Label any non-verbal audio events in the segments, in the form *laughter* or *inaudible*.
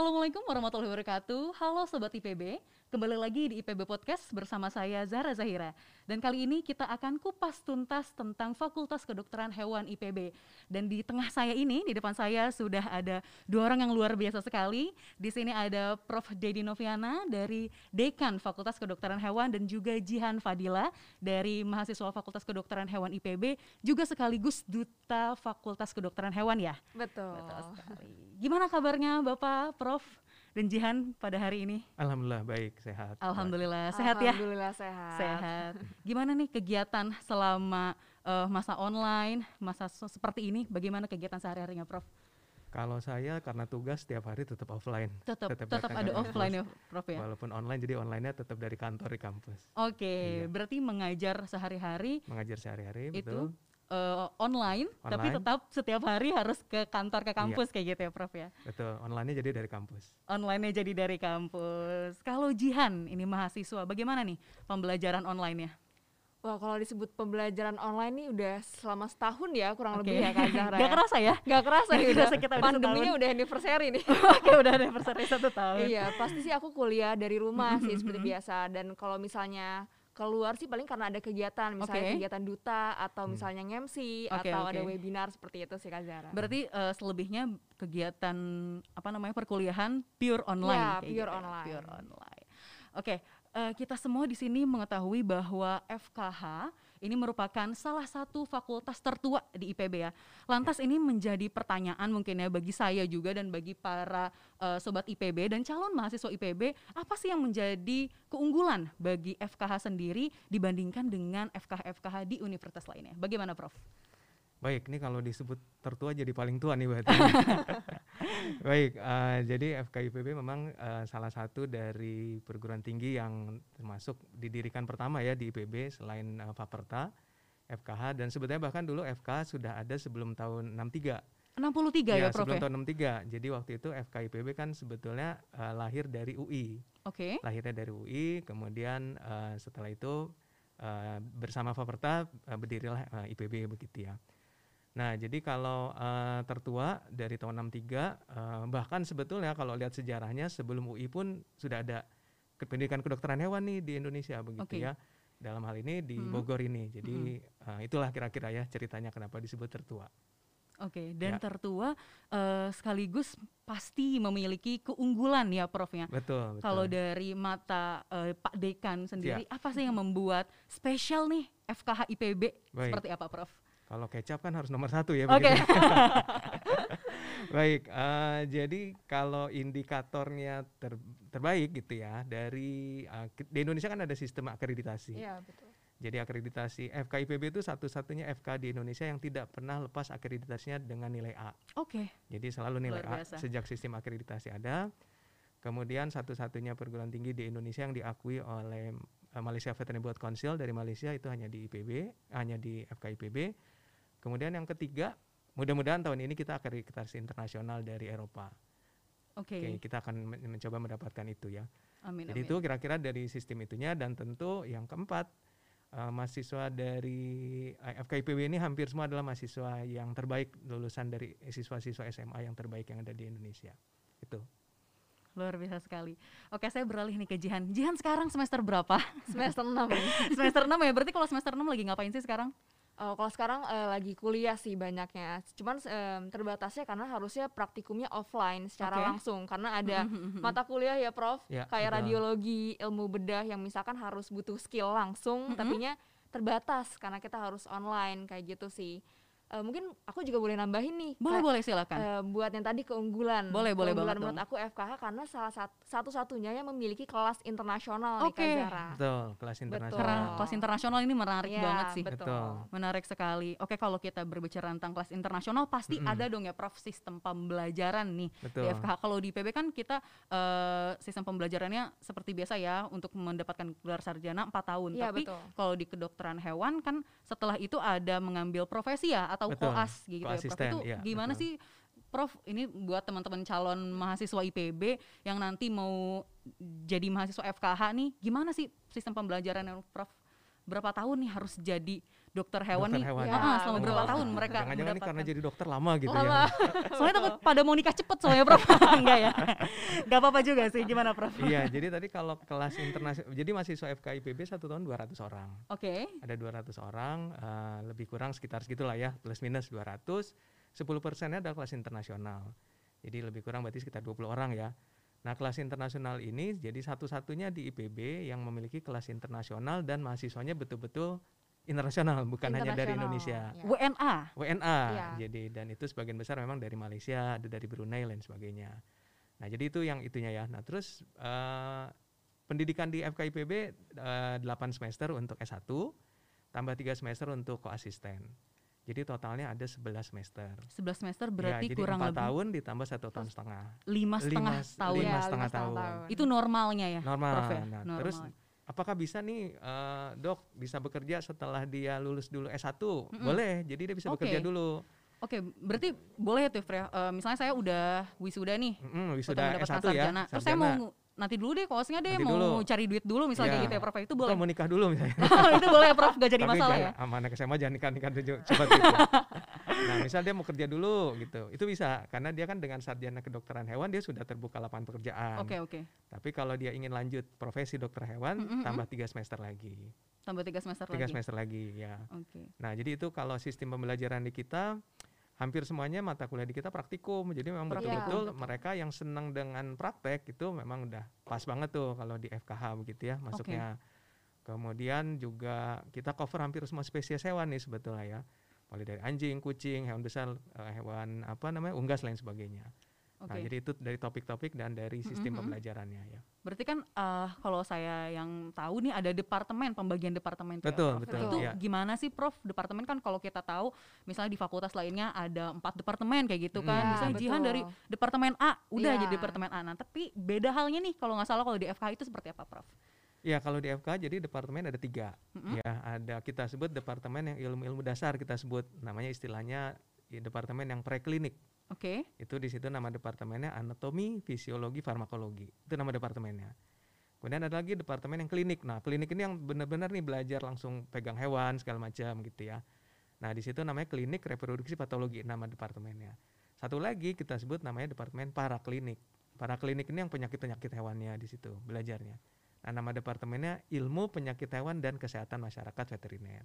Assalamualaikum warahmatullahi wabarakatuh. Halo Sobat IPB, kembali lagi di IPB Podcast bersama saya Zara Zahira. Dan kali ini kita akan kupas tuntas tentang Fakultas Kedokteran Hewan IPB. Dan di tengah saya ini, di depan saya sudah ada dua orang yang luar biasa sekali. Di sini ada Prof. Dedi Noviana dari Dekan Fakultas Kedokteran Hewan dan juga Jihan Fadila dari mahasiswa Fakultas Kedokteran Hewan IPB, juga sekaligus Duta Fakultas Kedokteran Hewan ya? Betul. Betul sekali. Gimana kabarnya Bapak, Prof, dan Jihan pada hari ini? Alhamdulillah baik, sehat. Alhamdulillah sehat ya. Alhamdulillah sehat. Sehat. Gimana nih kegiatan selama uh, masa online, masa so- seperti ini? Bagaimana kegiatan sehari-harinya, Prof? Kalau saya karena tugas setiap hari tetap offline. Tetap Tetap tetap ada offline ya, Prof ya. Walaupun online jadi online-nya tetap dari kantor di kampus. Oke, Iya. berarti mengajar sehari-hari Mengajar sehari-hari itu betul. Uh, online, tapi Online. Iya. tetap setiap hari harus ke kantor ke kampus kayak gitu ya, Prof ya. Betul, online-nya jadi dari kampus. Online-nya jadi dari kampus. Kalau Jihan ini mahasiswa, bagaimana nih pembelajaran online-nya? Wah kalau disebut pembelajaran online nih udah selama setahun ya kurang Oke. lebih ya Kak Zahra. Gak ya. kerasa ya? Gak kerasa Gak nih kerasa udah. kita udah Pandeminya setahun. udah anniversary nih. *laughs* Oke, udah anniversary satu tahun. iya pasti sih aku kuliah dari rumah *laughs* sih seperti biasa. Dan kalau misalnya keluar sih paling karena ada kegiatan misalnya Oke. kegiatan duta atau Hmm. misalnya nge-MC Oke, atau oke. ada webinar seperti itu sih Kak Zahra. Berarti eh, selebihnya kegiatan apa namanya perkuliahan pure online. Ya, kayak pure gitu ya, online. Pure online. Oke, eh, kita semua di sini mengetahui bahwa FKH ini merupakan salah satu fakultas tertua di IPB ya. Lantas ini menjadi pertanyaan mungkin ya bagi saya juga dan bagi para eh, sobat IPB dan calon mahasiswa IPB, apa sih yang menjadi keunggulan bagi FKH sendiri dibandingkan dengan FKH-FKH di universitas lainnya? Bagaimana, Prof? Baik, ini kalau disebut tertua jadi paling tua nih berarti. *laughs* Baik, eh, jadi FKIPB memang eh, salah satu dari perguruan tinggi yang termasuk didirikan pertama ya di IPB selain eh, Faperta, FKH dan sebetulnya bahkan dulu FK sudah ada sebelum tahun 63. 63 ya, Prof sebelum ya? tahun 63. Jadi waktu itu FKIPB kan sebetulnya eh, lahir dari UI. Oke. Lahirnya dari UI, kemudian eh, setelah itu eh, bersama Faperta eh, berdirilah eh, IPB begitu ya. Nah, jadi kalau eh, tertua dari tahun 63 eh, bahkan sebetulnya kalau lihat sejarahnya sebelum UI pun sudah ada pendidikan kedokteran hewan nih di Indonesia begitu Oke. ya. Dalam hal ini di Mhm. Bogor ini. Jadi eh, itulah kira-kira ya ceritanya kenapa disebut tertua. Oke, dan Ya. tertua eh, sekaligus pasti memiliki keunggulan ya, Prof ya. Betul, betul. Kalau dari mata eh, Pak Dekan sendiri, apa sih yang membuat spesial nih FKH IPB Baik. seperti apa, Prof? Kalau kecap kan harus nomor satu ya. Oke. begitu. *laughs* Baik, eh, jadi kalau indikatornya ter- terbaik gitu ya dari ki- di Indonesia kan ada sistem akreditasi. Iya betul. Jadi akreditasi FKIPB itu satu-satunya FK di Indonesia yang tidak pernah lepas akreditasinya dengan nilai A. Oke, Jadi selalu nilai A sejak sistem akreditasi ada. Kemudian satu-satunya perguruan tinggi di Indonesia yang diakui oleh eh, Malaysia Veterinary Board Council dari Malaysia itu hanya di IPB, hanya di FKIPB. Kemudian yang ketiga, mudah-mudahan tahun ini kita akreditasi internasional dari Eropa. oke. Oke, kita akan men- mencoba mendapatkan itu ya. Amin, Jadi amin. itu kira-kira dari sistem itunya dan tentu yang keempat eh, mahasiswa dari eh, FKIPB ini hampir semua adalah mahasiswa yang terbaik lulusan dari siswa-siswa SMA yang terbaik yang ada di Indonesia. Itu. Luar biasa sekali. Oke, saya beralih nih ke Jihan. Jihan sekarang semester berapa? *laughs* Semester 6 ini. semester 6 ya. Berarti kalau semester 6 lagi ngapain sih sekarang? Oh, kalau sekarang eh, lagi kuliah sih banyaknya. Cuman em, terbatasnya karena harusnya praktikumnya offline secara Oke. langsung karena ada mata kuliah ya Prof, Ya, kayak betul. radiologi, ilmu bedah yang misalkan harus butuh skill langsung, Mhm. tapinya terbatas karena kita harus online kayak gitu sih. Eh, mungkin aku juga boleh nambahin nih. Boleh, kayak, boleh silakan. eh, buat yang tadi keunggulan. Boleh, boleh keunggulan banget menurut dong. aku FKH karena salah sat- satu-satunya yang memiliki kelas internasional nih Oke. Kak Zara. Betul, kelas internasional. Karena kelas internasional ini menarik Iya, banget sih. Betul. Betul. Menarik sekali. Oke, kalau kita berbicara tentang kelas internasional pasti Mm-mm. ada dong ya Prof sistem pembelajaran nih di Betul. FKH. Kalau di IPB kan kita eh, sistem pembelajarannya seperti biasa ya untuk mendapatkan gelar sarjana 4 tahun. Iya, Tapi betul. kalau di kedokteran hewan kan setelah itu ada mengambil profesi ya atau Betul. koas gitu ya Prof. Itu iya, gimana betul. sih Prof, ini buat teman-teman calon mahasiswa IPB yang nanti mau jadi mahasiswa FKH nih, gimana sih sistem pembelajaran yang Prof berapa tahun nih harus jadi dokter hewan Dokter nih? hewan, Ah, ya. ah, selama Betul. berapa tahun mereka Jangan-jangan ini karena jadi dokter lama gitu Lama. ya. *laughs* Soalnya takut pada mau nikah cepet soalnya Prof. *laughs* *laughs* Enggak ya? Enggak apa-apa juga sih. Gimana Prof? iya, jadi tadi kalau kelas internasional, jadi mahasiswa FKIPB satu tahun 200 orang. Oke. Ada 200 orang, eh, lebih kurang sekitar segitulah ya, plus minus 200. 10 persennya adalah kelas internasional. Jadi lebih kurang berarti sekitar 20 orang ya. Nah kelas internasional ini jadi satu-satunya di IPB yang memiliki kelas internasional dan mahasiswanya betul-betul internasional, bukan hanya dari Internasional, Indonesia. ya. WNA. WNA. Iya. Jadi dan itu sebagian besar memang dari Malaysia, ada dari Brunei dan sebagainya. Nah, jadi itu yang itunya ya. Nah, terus eh, pendidikan di FKIPB eh, 8 semester untuk S1, tambah 3 semester untuk koasisten. Jadi totalnya ada 11 semester. 11 semester berarti ya, jadi kurang 4 lebih tahun ditambah satu tahun setengah. lima setengah Lima- tahun. lima Ya, setengah lima setengah tahun. Itu normalnya ya, Normal. Prof ya? Nah, Normal. terus apakah bisa nih eh, dok bisa bekerja setelah dia lulus dulu S1? Mm-mm. Boleh. Jadi dia bisa Oke. bekerja dulu. Oke, berarti boleh tuh, Freya. Eh, misalnya saya udah wisuda nih, Mm, udah wisuda mendapatkan S1 ya. sarjana. Terus saya mau nanti dulu deh, kosnya deh Nanti mau dulu. cari duit dulu misalnya Iya. gitu ya, Prof. Itu Atau boleh. mau nikah dulu misalnya. *laughs* itu boleh ya, Prof. Gak jadi Tapi masalah ya. jangan, sama anak SMA jangan nikah nikah dulu cepat gitu. *laughs* nah misal dia mau kerja dulu gitu, itu bisa karena dia kan dengan sarjana kedokteran hewan dia sudah terbuka lapangan pekerjaan. Oke, oke. Tapi kalau dia ingin lanjut profesi dokter hewan, Mm, mm, tambah tiga semester lagi, Tambah tiga semester tiga lagi. semester lagi ya. Oke. Nah jadi itu kalau sistem pembelajaran di kita hampir semuanya mata kuliah di kita praktikum. Jadi memang betul-betul betul. mereka yang senang dengan praktek itu memang udah pas banget tuh kalau di FKH begitu ya masuknya. Kemudian juga kita cover hampir semua spesies hewan nih sebetulnya ya. Mulai dari anjing, kucing, hewan besar, eh, hewan apa namanya, unggas lain sebagainya. Oke. Nah, jadi itu dari topik-topik dan dari sistem Mm-mm. pembelajarannya ya. Berarti kan eh, kalau saya yang tahu nih ada departemen, pembagian departemen tuh ya, Betul, Prof. betul, Itu iya. gimana sih, Prof? Departemen kan kalau kita tahu, misalnya di fakultas lainnya ada empat departemen kayak gitu kan. Mm. Ya, misalnya Jihan betul. dari departemen A, udah Iya. jadi departemen A. Nah, tapi beda halnya nih kalau nggak salah kalau di FK itu seperti apa, Prof? Ya kalau di FK jadi departemen ada tiga. Mm-mm. Ya ada kita sebut departemen yang ilmu-ilmu dasar kita sebut namanya istilahnya ya, departemen yang preklinik. Oke. Itu di situ nama departemennya anatomi, fisiologi, farmakologi. Itu nama departemennya. Kemudian ada lagi departemen yang klinik. Nah, klinik ini yang benar-benar nih belajar langsung pegang hewan segala macam gitu ya. Nah, di situ namanya klinik reproduksi patologi nama departemennya. Satu lagi kita sebut namanya departemen paraklinik. Paraklinik ini yang penyakit-penyakit hewannya di situ belajarnya. Nah, nama departemennya ilmu penyakit hewan dan kesehatan masyarakat veteriner.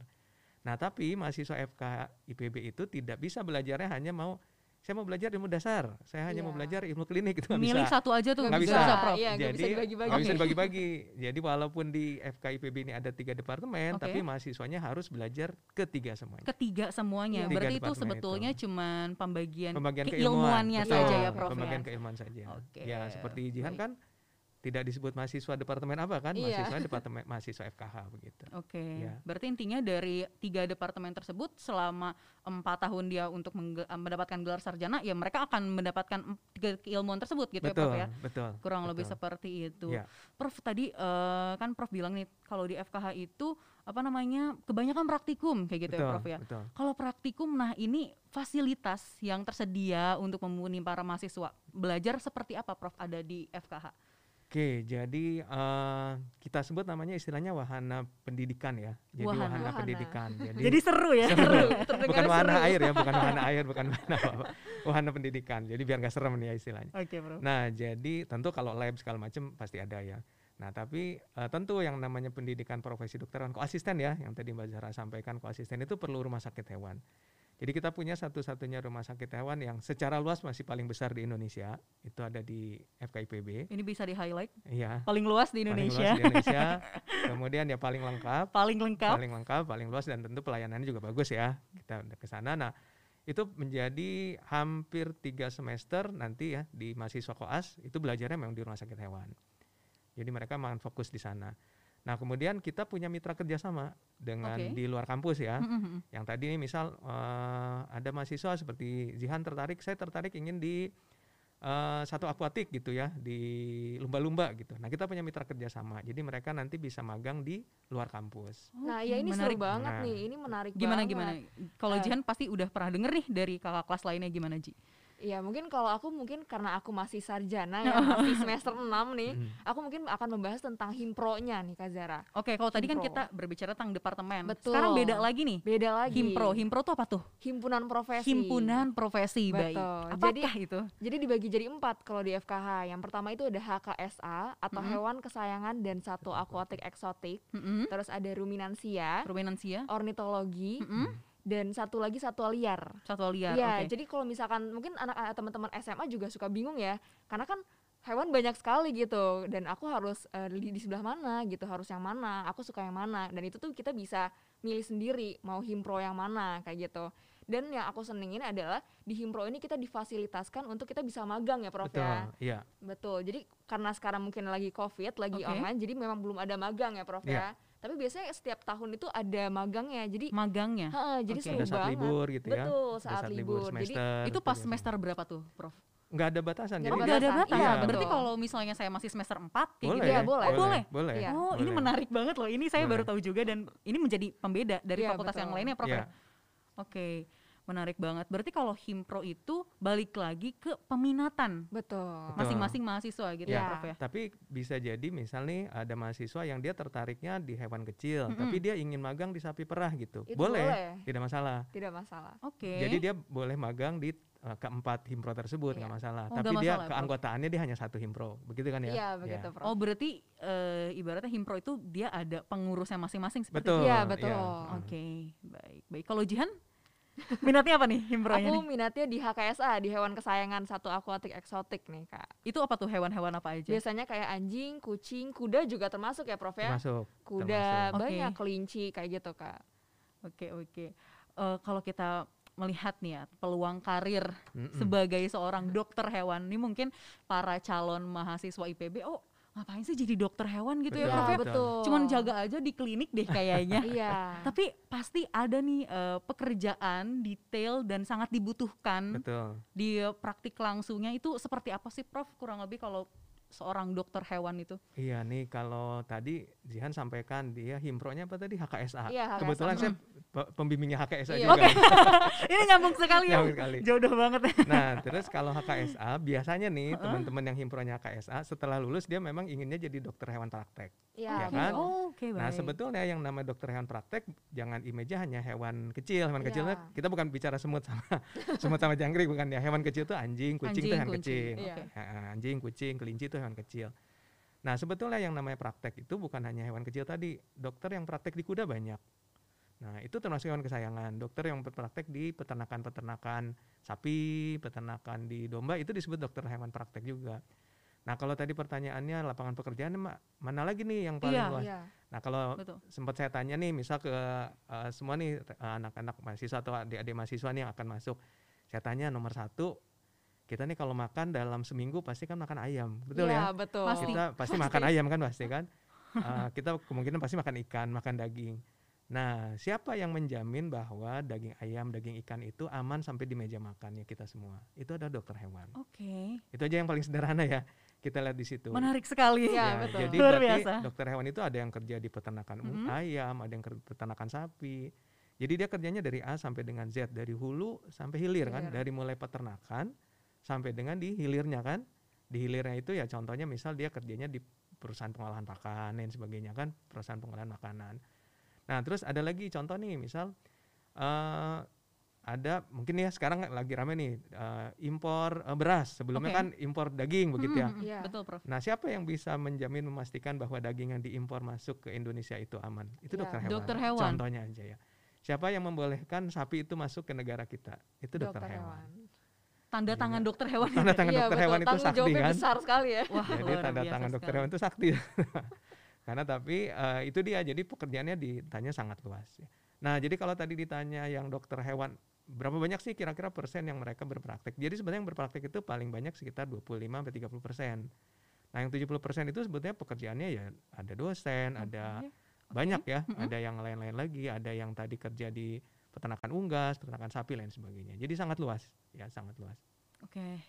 Nah, tapi mahasiswa FK IPB itu tidak bisa belajarnya hanya mau saya mau belajar ilmu dasar, saya hanya mau Iya. belajar ilmu klinik *laughs* itu Milih bisa. satu aja tuh Nggak nggak bisa. Prof. Iya, nggak bisa Jadi dibagi-bagi. bisa Oke. dibagi-bagi. Jadi walaupun di FK IPB ini ada tiga departemen, Oke. tapi mahasiswanya harus belajar ketiga semuanya. Ketiga semuanya. Iya. Tiga Berarti itu sebetulnya itu. cuman pembagian, Pembagian keilmuannya keilmuan, saja betul. ya, Prof. Pembagian ya. keilmuan saja. Oke, Ya seperti Jihan baik. kan tidak disebut mahasiswa departemen apa kan? Iya. Mahasiswa departemen *laughs* mahasiswa FKH begitu. Oke, Ya. berarti intinya dari tiga departemen tersebut selama empat tahun dia untuk mengge- mendapatkan gelar sarjana, ya mereka akan mendapatkan tiga keilmuan tersebut gitu ya, betul, Prof ya. betul. Kurang lebih betul. seperti itu. Ya. Prof tadi eh, kan Prof bilang nih kalau di FKH itu apa namanya kebanyakan praktikum kayak gitu betul, ya, Prof ya. betul. Kalau praktikum, nah ini fasilitas yang tersedia untuk memenuhi para mahasiswa belajar seperti apa, Prof? Ada di FKH? Oke, jadi eh, kita sebut namanya istilahnya wahana pendidikan ya. Jadi Wahana. wahana, Wahana. pendidikan. Jadi, Jadi seru ya. seru. Bukan wahana seru. air ya, bukan wahana air, bukan wahana apa. Wahana pendidikan. Jadi biar nggak serem nih ya istilahnya. Oke, Prof. Nah, jadi tentu kalau lab segala macam pasti ada ya. Nah, tapi eh, tentu yang namanya pendidikan profesi dokteran koasisten ya, yang tadi Mbak Zahra sampaikan koasisten itu perlu rumah sakit hewan. Jadi kita punya satu-satunya rumah sakit hewan yang secara luas masih paling besar di Indonesia, itu ada di FKIPB. Ini bisa di-highlight Iya. paling luas di paling luas Indonesia. di Indonesia. *laughs* Kemudian ya paling lengkap, paling lengkap. paling lengkap, paling luas dan tentu pelayanannya juga bagus ya. Kita udah ke sana. Nah, itu menjadi hampir tiga semester nanti ya di mahasiswa koas itu belajarnya memang di rumah sakit hewan. Jadi mereka memang fokus di sana. Nah kemudian kita punya mitra kerjasama dengan Oke. di luar kampus ya. Mm, mm, mm. Yang tadi ini misal eh, ada mahasiswa seperti Zihan tertarik, saya tertarik ingin di eh, satu akuatik gitu ya di lumba-lumba gitu. Nah kita punya mitra kerjasama, jadi mereka nanti bisa magang di luar kampus. Nah, Oke, ya ini menarik. seru banget Nah. nih. Ini menarik Gimana banget. gimana? Kalau Eh. Jihan pasti udah pernah denger nih dari kakak kelas lainnya gimana Ji? Iya, mungkin kalau aku mungkin karena aku masih sarjana ya, *laughs* masih semester 6 nih, Mm. aku mungkin akan membahas tentang himpronya nih Kak Zara. Oke, kalau tadi kan kita berbicara tentang departemen. Betul. Sekarang beda lagi nih. Beda lagi. Himpro, himpro tuh apa tuh? Himpunan profesi. Himpunan profesi baik. Betul. Apakah itu? Jadi dibagi jadi empat kalau di FKH. Yang pertama itu ada HKSA atau Mm-mm. hewan kesayangan dan satu akuatik eksotik. Mm-mm. Terus ada ruminansia, Ruminansia. ornitologi, Mm-mm. Dan satu lagi satwa liar. Satwa liar. Iya, oke. jadi kalau misalkan mungkin anak-anak teman-teman SMA juga suka bingung ya, karena kan hewan banyak sekali gitu, dan aku harus eh, di, di sebelah mana gitu, harus yang mana, aku suka yang mana, dan itu tuh kita bisa milih sendiri mau himpro yang mana kayak gitu. Dan yang aku senengin adalah di himpro ini kita difasilitaskan untuk kita bisa magang ya, Prof Betul, ya. iya. Betul. Jadi karena sekarang mungkin lagi Covid, lagi Oke. online, jadi memang belum ada magang ya, Prof Iya. ya. Tapi biasanya setiap tahun itu ada magangnya. Jadi magangnya. Heeh, jadi seru Pada saat banget. libur gitu ya. Betul, Pada saat, libur. Jadi semester. Itu gitu pas biasanya. semester berapa tuh, Prof? nggak ada batasan. Nggak jadi ada Nggak ada batasan. Iya, Berarti betul. kalau misalnya saya masih semester 4 kayak boleh, gitu Iya, ya. boleh. Oh, boleh. boleh. Iya. Oh, ini boleh. menarik banget loh. Ini saya baru Boleh. tahu juga dan ini menjadi pembeda dari Iya, fakultas yang betul. lainnya, Prof. Iya. ya? Oke. Menarik banget. Berarti kalau himpro itu balik lagi ke peminatan betul. Masing-masing mahasiswa gitu ya, Iya. Prof ya. Tapi bisa jadi misal nih ada mahasiswa yang dia tertariknya di hewan kecil, Mm-mm. tapi dia ingin magang di sapi perah gitu. Itu boleh, boleh. tidak masalah. Tidak masalah. Oke. Jadi dia boleh magang di uh, keempat himpro tersebut nggak Iya. masalah. Oh, tapi nggak dia masalah, Prof. keanggotaannya dia hanya satu himpro, begitu kan ya? Iya, begitu, Prof. Oh, berarti eh, ibaratnya himpro itu dia ada pengurusnya masing-masing seperti Betul. itu. Iya, betul. Oke, baik. Baik. Kalau Jihan minatnya apa nih himpronya Aku nih? minatnya di HKSA, di hewan kesayangan satu akuatik eksotik nih, Kak. Itu apa tuh hewan-hewan apa aja? Biasanya kayak anjing, kucing, kuda juga termasuk ya, Prof ya? Termasuk. Kuda, termasuk. Banyak kelinci kayak gitu, Kak. Oke, oke. Eh, kalau kita melihat nih ya peluang karir Mm-mm. sebagai seorang dokter hewan ini mungkin para calon mahasiswa IPB oh ngapain sih jadi dokter hewan gitu ya Betul. Prof ya? Betul. Cuman jaga aja di klinik deh kayaknya. *laughs* Iya. Tapi pasti ada nih eh, pekerjaan detail dan sangat dibutuhkan Betul. di praktik langsungnya itu seperti apa sih Prof kurang lebih kalau seorang dokter hewan itu? Iya nih kalau tadi Jihan sampaikan dia himpronya apa tadi HKSA. Iya, HKSA. Kebetulan saya pembimbingnya HKSA Iya. juga. Oke. *laughs* ini nyambung sekali ya. Nyambung sekali. Jodoh banget. *laughs* Nah, terus kalau HKSA biasanya nih teman-teman yang himpronya HKSA setelah lulus dia memang inginnya jadi dokter hewan praktek. Iya, Ya kan? Oh, oke Nah, sebetulnya yang namanya dokter hewan praktek jangan image hanya hewan kecil. Hewan Iya. kecilnya kita bukan bicara semut sama *laughs* semut sama jangkrik bukan ya. Hewan kecil itu anjing, kucing itu hewan kucing. kecil. Iya. Ha, Anjing, kucing, kelinci itu hewan kecil. Nah, sebetulnya yang namanya praktek itu bukan hanya hewan kecil tadi. Dokter yang praktek di kuda banyak. Nah, itu termasuk hewan kesayangan. Dokter yang berpraktek di peternakan-peternakan sapi, peternakan di domba itu disebut dokter hewan praktek juga. Nah, kalau tadi pertanyaannya lapangan pekerjaan ma- mana lagi nih yang paling Iya. luas? Iya. Nah, kalau Betul. sempat saya tanya nih, misal ke eh, semua nih eh, anak-anak mahasiswa atau adik-adik mahasiswa nih yang akan masuk, saya tanya nomor satu, kita nih kalau makan dalam seminggu pasti kan makan ayam, betul Iya, ya? betul. Pasti. Kita pasti makan *laughs* ayam kan pasti kan? Eh, kita kemungkinan pasti makan ikan, makan daging. Nah, siapa yang menjamin bahwa daging ayam, daging ikan itu aman sampai di meja makannya kita semua? Itu ada dokter hewan. Oke. Itu aja yang paling sederhana ya. Kita lihat di situ. Menarik sekali. Iya, Ya, betul. Jadi Luar berarti biasa. dokter hewan itu ada yang kerja di peternakan u- Mhm. ayam, ada yang kerja di peternakan sapi. Jadi dia kerjanya dari A sampai dengan Z, dari hulu sampai hilir kan, Hilir. dari mulai peternakan sampai dengan di hilirnya kan. Di hilirnya itu ya contohnya misal dia kerjanya di perusahaan pengolahan pakan dan sebagainya kan, perusahaan pengolahan makanan. Nah, terus ada lagi contoh nih, misal eh ada mungkin ya sekarang lagi rame nih eh, impor eh, beras. Sebelumnya Oke. kan impor daging begitu ya. Mm, mm, mm. Iya. Betul, Prof. Nah, siapa yang bisa menjamin memastikan bahwa daging yang diimpor masuk ke Indonesia itu aman? Itu Ya, dokter hewan. dokter hewan. Contohnya aja ya. Siapa yang membolehkan sapi itu masuk ke negara kita? Itu dokter, hewan. Tanda Iya. tangan dokter hewan. Tanda tangan Iya, dokter betul. hewan itu Tanggung sakti kan? besar sekali ya. Wah, Jadi tanda tangan dokter sekali. hewan itu sakti. *laughs* Karena tapi eh, itu dia. Jadi pekerjaannya ditanya sangat luas. ya. Nah, jadi kalau tadi ditanya yang dokter hewan berapa banyak sih kira-kira persen yang mereka berpraktek? Jadi sebenarnya yang berpraktek itu paling banyak sekitar 25 sampai 30 persen. Nah, yang 70 persen itu sebetulnya pekerjaannya ya ada dosen, ada Oke, oke. banyak ya, Mm-mm. ada yang lain-lain lagi, ada yang tadi kerja di peternakan unggas, peternakan sapi lain sebagainya. Jadi sangat luas, ya sangat luas. Oke.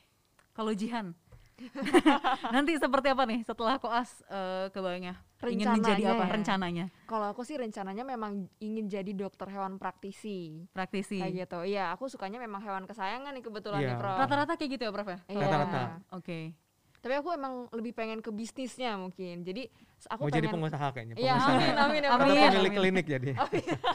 Kalau Jihan, *laughs* Nanti seperti apa nih setelah koas uh, kebayangnya? Ingin menjadi apa ya. rencananya? Kalau aku sih rencananya memang ingin jadi dokter hewan praktisi. Praktisi. Kayak gitu. Iya, aku sukanya memang hewan kesayangan nih kebetulan Iya. nih, Prof. Rata-rata kayak gitu ya, Prof ya? Iya. Rata-rata. Oke. Tapi aku emang lebih pengen ke bisnisnya mungkin. Jadi aku Mau pengen jadi pengusaha kayaknya, Iya, pengusaha. amin amin ya, Atau Prof. Amin. klinik jadi.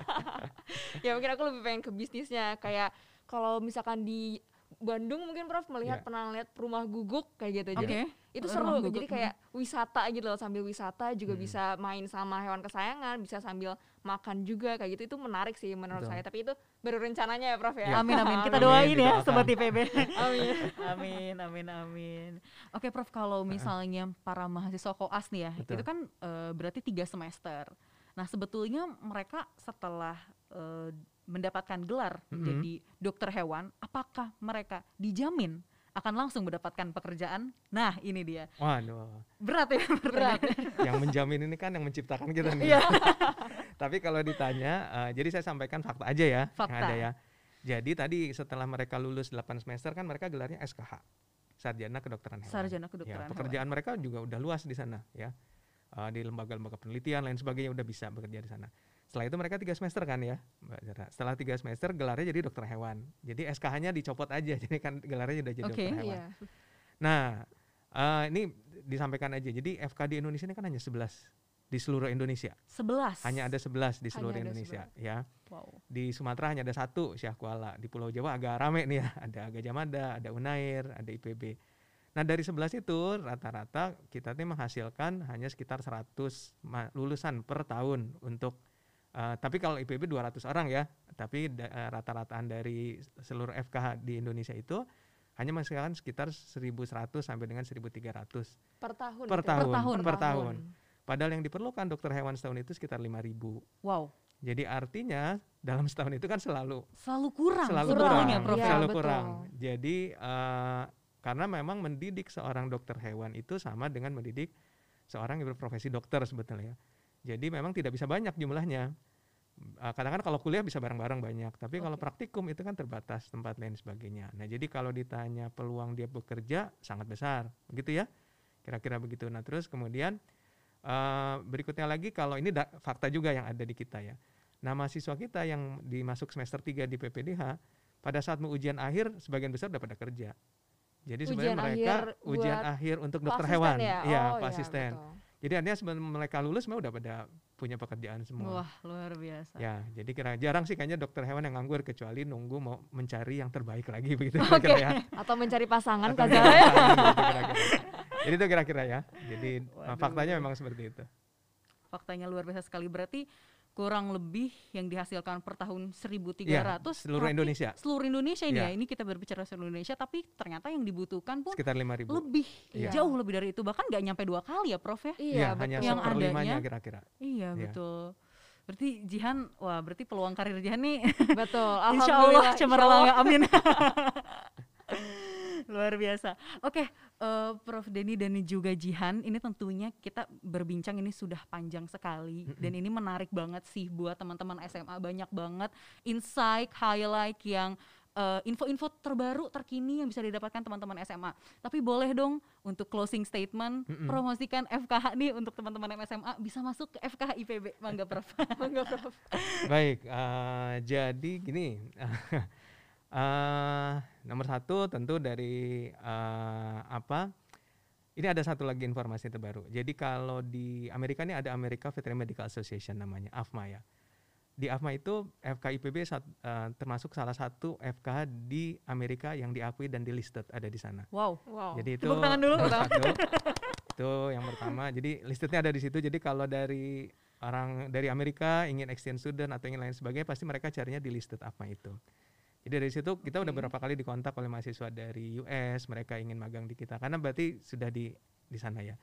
*laughs* ya mungkin aku lebih pengen ke bisnisnya kayak kalau misalkan di Bandung mungkin Prof melihat Iya. pernah lihat rumah guguk kayak gitu. Oke. Jadi itu Rumah seru. guguk, Jadi kayak wisata gitu loh sambil wisata juga Hmm. bisa main sama hewan kesayangan, bisa sambil makan juga kayak gitu. Itu menarik sih menurut Betul. saya. Tapi itu baru rencananya ya Prof ya. Iya. Amin amin. Kita Amin, doain ya didoakan. sobat IPB. Amin. amin amin amin. Oke Prof, kalau misalnya para mahasiswa koas nih ya, Betul. itu kan eh, berarti tiga semester. Nah sebetulnya mereka setelah eh, mendapatkan gelar Mhm. menjadi dokter hewan, apakah mereka dijamin akan langsung mendapatkan pekerjaan? Nah ini dia Waduh. berat ya *laughs* berat. yang menjamin ini kan yang menciptakan kita nih. Iya. *laughs* Tapi kalau ditanya, eh, jadi saya sampaikan fakta aja ya, yang Fakta. ada ya. Jadi tadi setelah mereka lulus 8 semester kan mereka gelarnya SKH, Sarjana Kedokteran Hewan. Sarjana Ya, kedokteran hewan. pekerjaan mereka juga udah luas di sana ya. Eh, di lembaga-lembaga penelitian lain sebagainya udah bisa bekerja di sana. Setelah itu mereka tiga semester kan ya, Mbak Zara. Setelah tiga semester gelarnya jadi dokter hewan. Jadi SKH-nya dicopot aja, *laughs* jadi kan gelarnya udah jadi Oke. dokter hewan. Iya. Nah, eh, ini disampaikan aja. Jadi FK di Indonesia ini kan hanya 11 di seluruh Indonesia. Sebelas. Hanya ada 11 di seluruh ada Indonesia ya. Wow. Di Sumatera hanya ada satu Syah Kuala. Di Pulau Jawa agak rame nih ya. Ada Gajah Mada, ada Unair, ada IPB. Nah, dari 11 itu rata-rata kita tuh menghasilkan hanya sekitar 100 ma- lulusan per tahun untuk eh, tapi kalau IPB 200 orang ya, tapi da- eh, rata-rataan dari seluruh FKH di Indonesia itu hanya menghasilkan sekitar 1.100 sampai dengan 1.300 Per tahun. Per gitu ya? tahun, tahun. per tahun. Padahal yang diperlukan dokter hewan setahun itu sekitar 5.000. Wow. Jadi artinya dalam setahun itu kan selalu Selalu kurang. selalu sebetulnya, kurang, Prof. Iya, ya. selalu betul. kurang. Jadi eh, karena memang mendidik seorang dokter hewan itu sama dengan mendidik seorang yang berprofesi dokter sebetulnya. Jadi memang tidak bisa banyak jumlahnya. Eh, Kadang-kadang kalau kuliah bisa bareng-bareng banyak, tapi kalau Oke. praktikum itu kan terbatas tempat lain sebagainya. Nah jadi kalau ditanya peluang dia bekerja sangat besar, begitu ya? Kira-kira begitu. Nah terus kemudian eh, berikutnya lagi kalau ini da- fakta juga yang ada di kita ya. Nah mahasiswa kita yang dimasuk semester 3 di PPDH pada saat mau ujian akhir sebagian besar udah pada kerja. Jadi sebenarnya Ujian mereka akhir ujian akhir untuk dokter hewan, ya? Iya, Oh, Pak iya, asisten. betul. Jadi artinya sebelum mereka lulus memang udah pada punya pekerjaan semua. Wah, luar biasa. Ya, jadi kira jarang sih kayaknya dokter hewan yang nganggur kecuali nunggu mau mencari yang terbaik lagi begitu *laughs* Oke. kira-kira ya. Atau mencari pasangan pasangan gitu. *laughs* Jadi itu kira-kira ya. Jadi uh, Waduh. faktanya memang seperti itu. Faktanya luar biasa sekali. Berarti kurang lebih yang dihasilkan per tahun 1.300 Iya, seluruh Indonesia. Seluruh Indonesia ini Iya. ya. Ini kita berbicara seluruh Indonesia tapi ternyata yang dibutuhkan pun Sekitar 5000. lebih Iya. jauh lebih dari itu bahkan nggak nyampe dua kali ya Prof ya. Iya, hanya betul. Yang adanya- kira-kira. Iya, Iya. betul. Berarti Jihan, wah berarti peluang karir Jihan nih *laughs* Betul. *laughs* Insya Allah Alhamdulillah, cemerlang insya Allah. amin. *laughs* Luar biasa. Oke, eh, Prof Denny dan juga Jihan, ini tentunya kita berbincang ini sudah panjang sekali Mm-mm. dan ini menarik banget sih buat teman-teman SMA banyak banget insight, highlight yang eh, info-info terbaru terkini yang bisa didapatkan teman-teman SMA. Tapi boleh dong untuk closing statement Mm-mm. promosikan FKH nih untuk teman-teman SMA bisa masuk ke FKH IPB. Mangga Prof. *laughs* Mangga, Prof. Baik, eh, jadi gini, *laughs* eh, nomor satu tentu dari eh, apa? Ini ada satu lagi informasi terbaru. Jadi kalau di Amerika ini ada America Veterinary Medical Association namanya, AFMA ya. Di AFMA itu FKIPB sat- eh, termasuk salah satu FK di Amerika yang diakui dan di listed ada di sana. Wow. Wow. Jadi itu Tepuk tangan dulu. satu. itu yang pertama. Jadi listednya ada di situ. Jadi kalau dari orang dari Amerika ingin exchange student atau ingin lain sebagainya, pasti mereka carinya di listed apa itu. Jadi dari situ kita udah Oke. beberapa kali dikontak oleh mahasiswa dari US, mereka ingin magang di kita karena berarti sudah di di sana ya.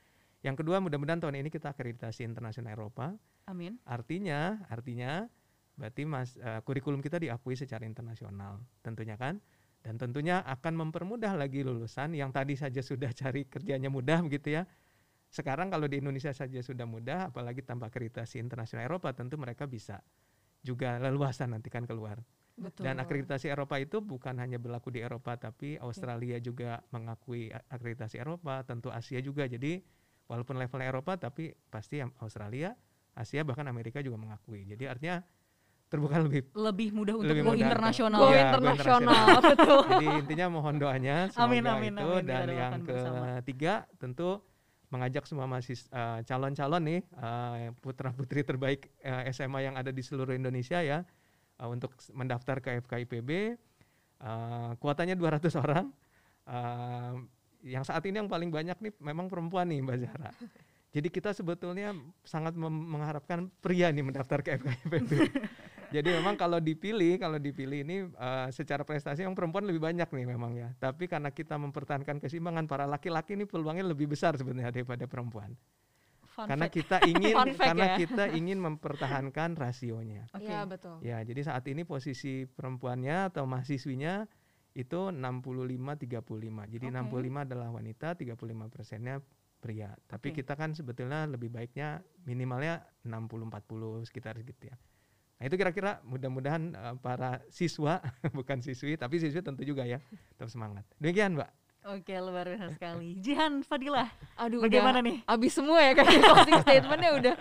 Yang kedua mudah-mudahan tahun ini kita akreditasi internasional Eropa. Amin. Artinya, artinya berarti mas eh, kurikulum kita diakui secara internasional, tentunya kan. Dan tentunya akan mempermudah lagi lulusan yang tadi saja sudah cari kerjanya mudah begitu ya. Sekarang kalau di Indonesia saja sudah mudah, apalagi tanpa akreditasi internasional Eropa, tentu mereka bisa juga leluasa nanti kan keluar. Betul. Dan akreditasi Eropa itu bukan hanya berlaku di Eropa, tapi Australia juga mengakui akreditasi Eropa, tentu Asia juga. Jadi walaupun levelnya Eropa, tapi pasti Australia, Asia bahkan Amerika juga mengakui. Jadi artinya terbuka lebih. Lebih mudah untuk Lebih go mudah. internasional. Go Iya, go internasional, *laughs* betul. Jadi intinya mohon doanya semoga Amin, amin, itu. amin. Dan yang ketiga tentu mengajak semua mahasiswa eh, calon-calon nih eh, putra putri terbaik eh, SMA yang ada di seluruh Indonesia ya eh, untuk mendaftar ke FKIPB. Eh, kuotanya 200 *laughs* orang. Eh, yang saat ini yang paling banyak nih memang perempuan nih Mbak Zahra. *laughs* Jadi kita sebetulnya sangat mengharapkan pria nih mendaftar ke FKIPB. *laughs* Jadi memang kalau dipilih, kalau dipilih ini eh, secara prestasi yang perempuan lebih banyak nih memang ya. Tapi karena kita mempertahankan keseimbangan para laki-laki ini peluangnya lebih besar sebenarnya daripada perempuan. Fun karena fact. kita *laughs* ingin karena ya. kita *laughs* ingin mempertahankan rasionya. Oke. Iya, betul. Ya, jadi saat ini posisi perempuannya atau mahasiswinya itu 65 35. Jadi Oke. 65 adalah wanita, 35 persennya pria. Tapi Oke. kita kan sebetulnya lebih baiknya minimalnya 60 40 sekitar gitu ya. Nah, itu kira-kira mudah-mudahan eh, para siswa *laughs* bukan siswi, tapi siswi tentu juga ya, tetap semangat. Demikian, Mbak. Oke, luar biasa sekali. Jihan Fadilah, Aduh, bagaimana udah nih? abis semua ya kayaknya closing statementnya udah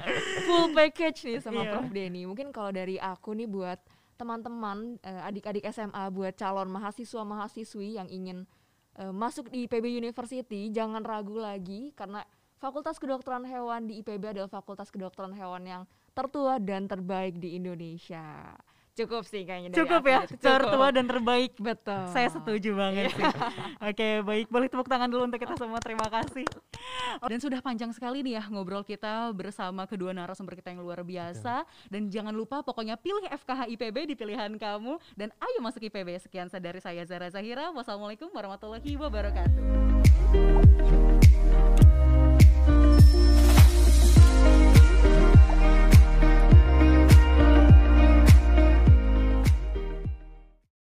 full package nih sama Iya. Prof Denny. Mungkin kalau dari aku nih buat teman-teman eh, adik-adik SMA buat calon mahasiswa mahasiswi yang ingin eh, masuk di IPB University jangan ragu lagi karena Fakultas Kedokteran Hewan di IPB adalah fakultas kedokteran hewan yang tertua dan terbaik di Indonesia. Cukup sih kayaknya Cukup ya, gitu. tertua dan terbaik. Betul. Saya setuju banget sih. Oke, baik. Boleh tepuk tangan dulu untuk kita semua. Terima kasih. Dan sudah panjang sekali nih ya ngobrol kita bersama kedua narasumber kita yang luar biasa. Dan jangan lupa pokoknya pilih FKH IPB di pilihan kamu. Dan ayo masuk IPB. Sekian dari saya Zara Zahira. Wassalamualaikum warahmatullahi wabarakatuh.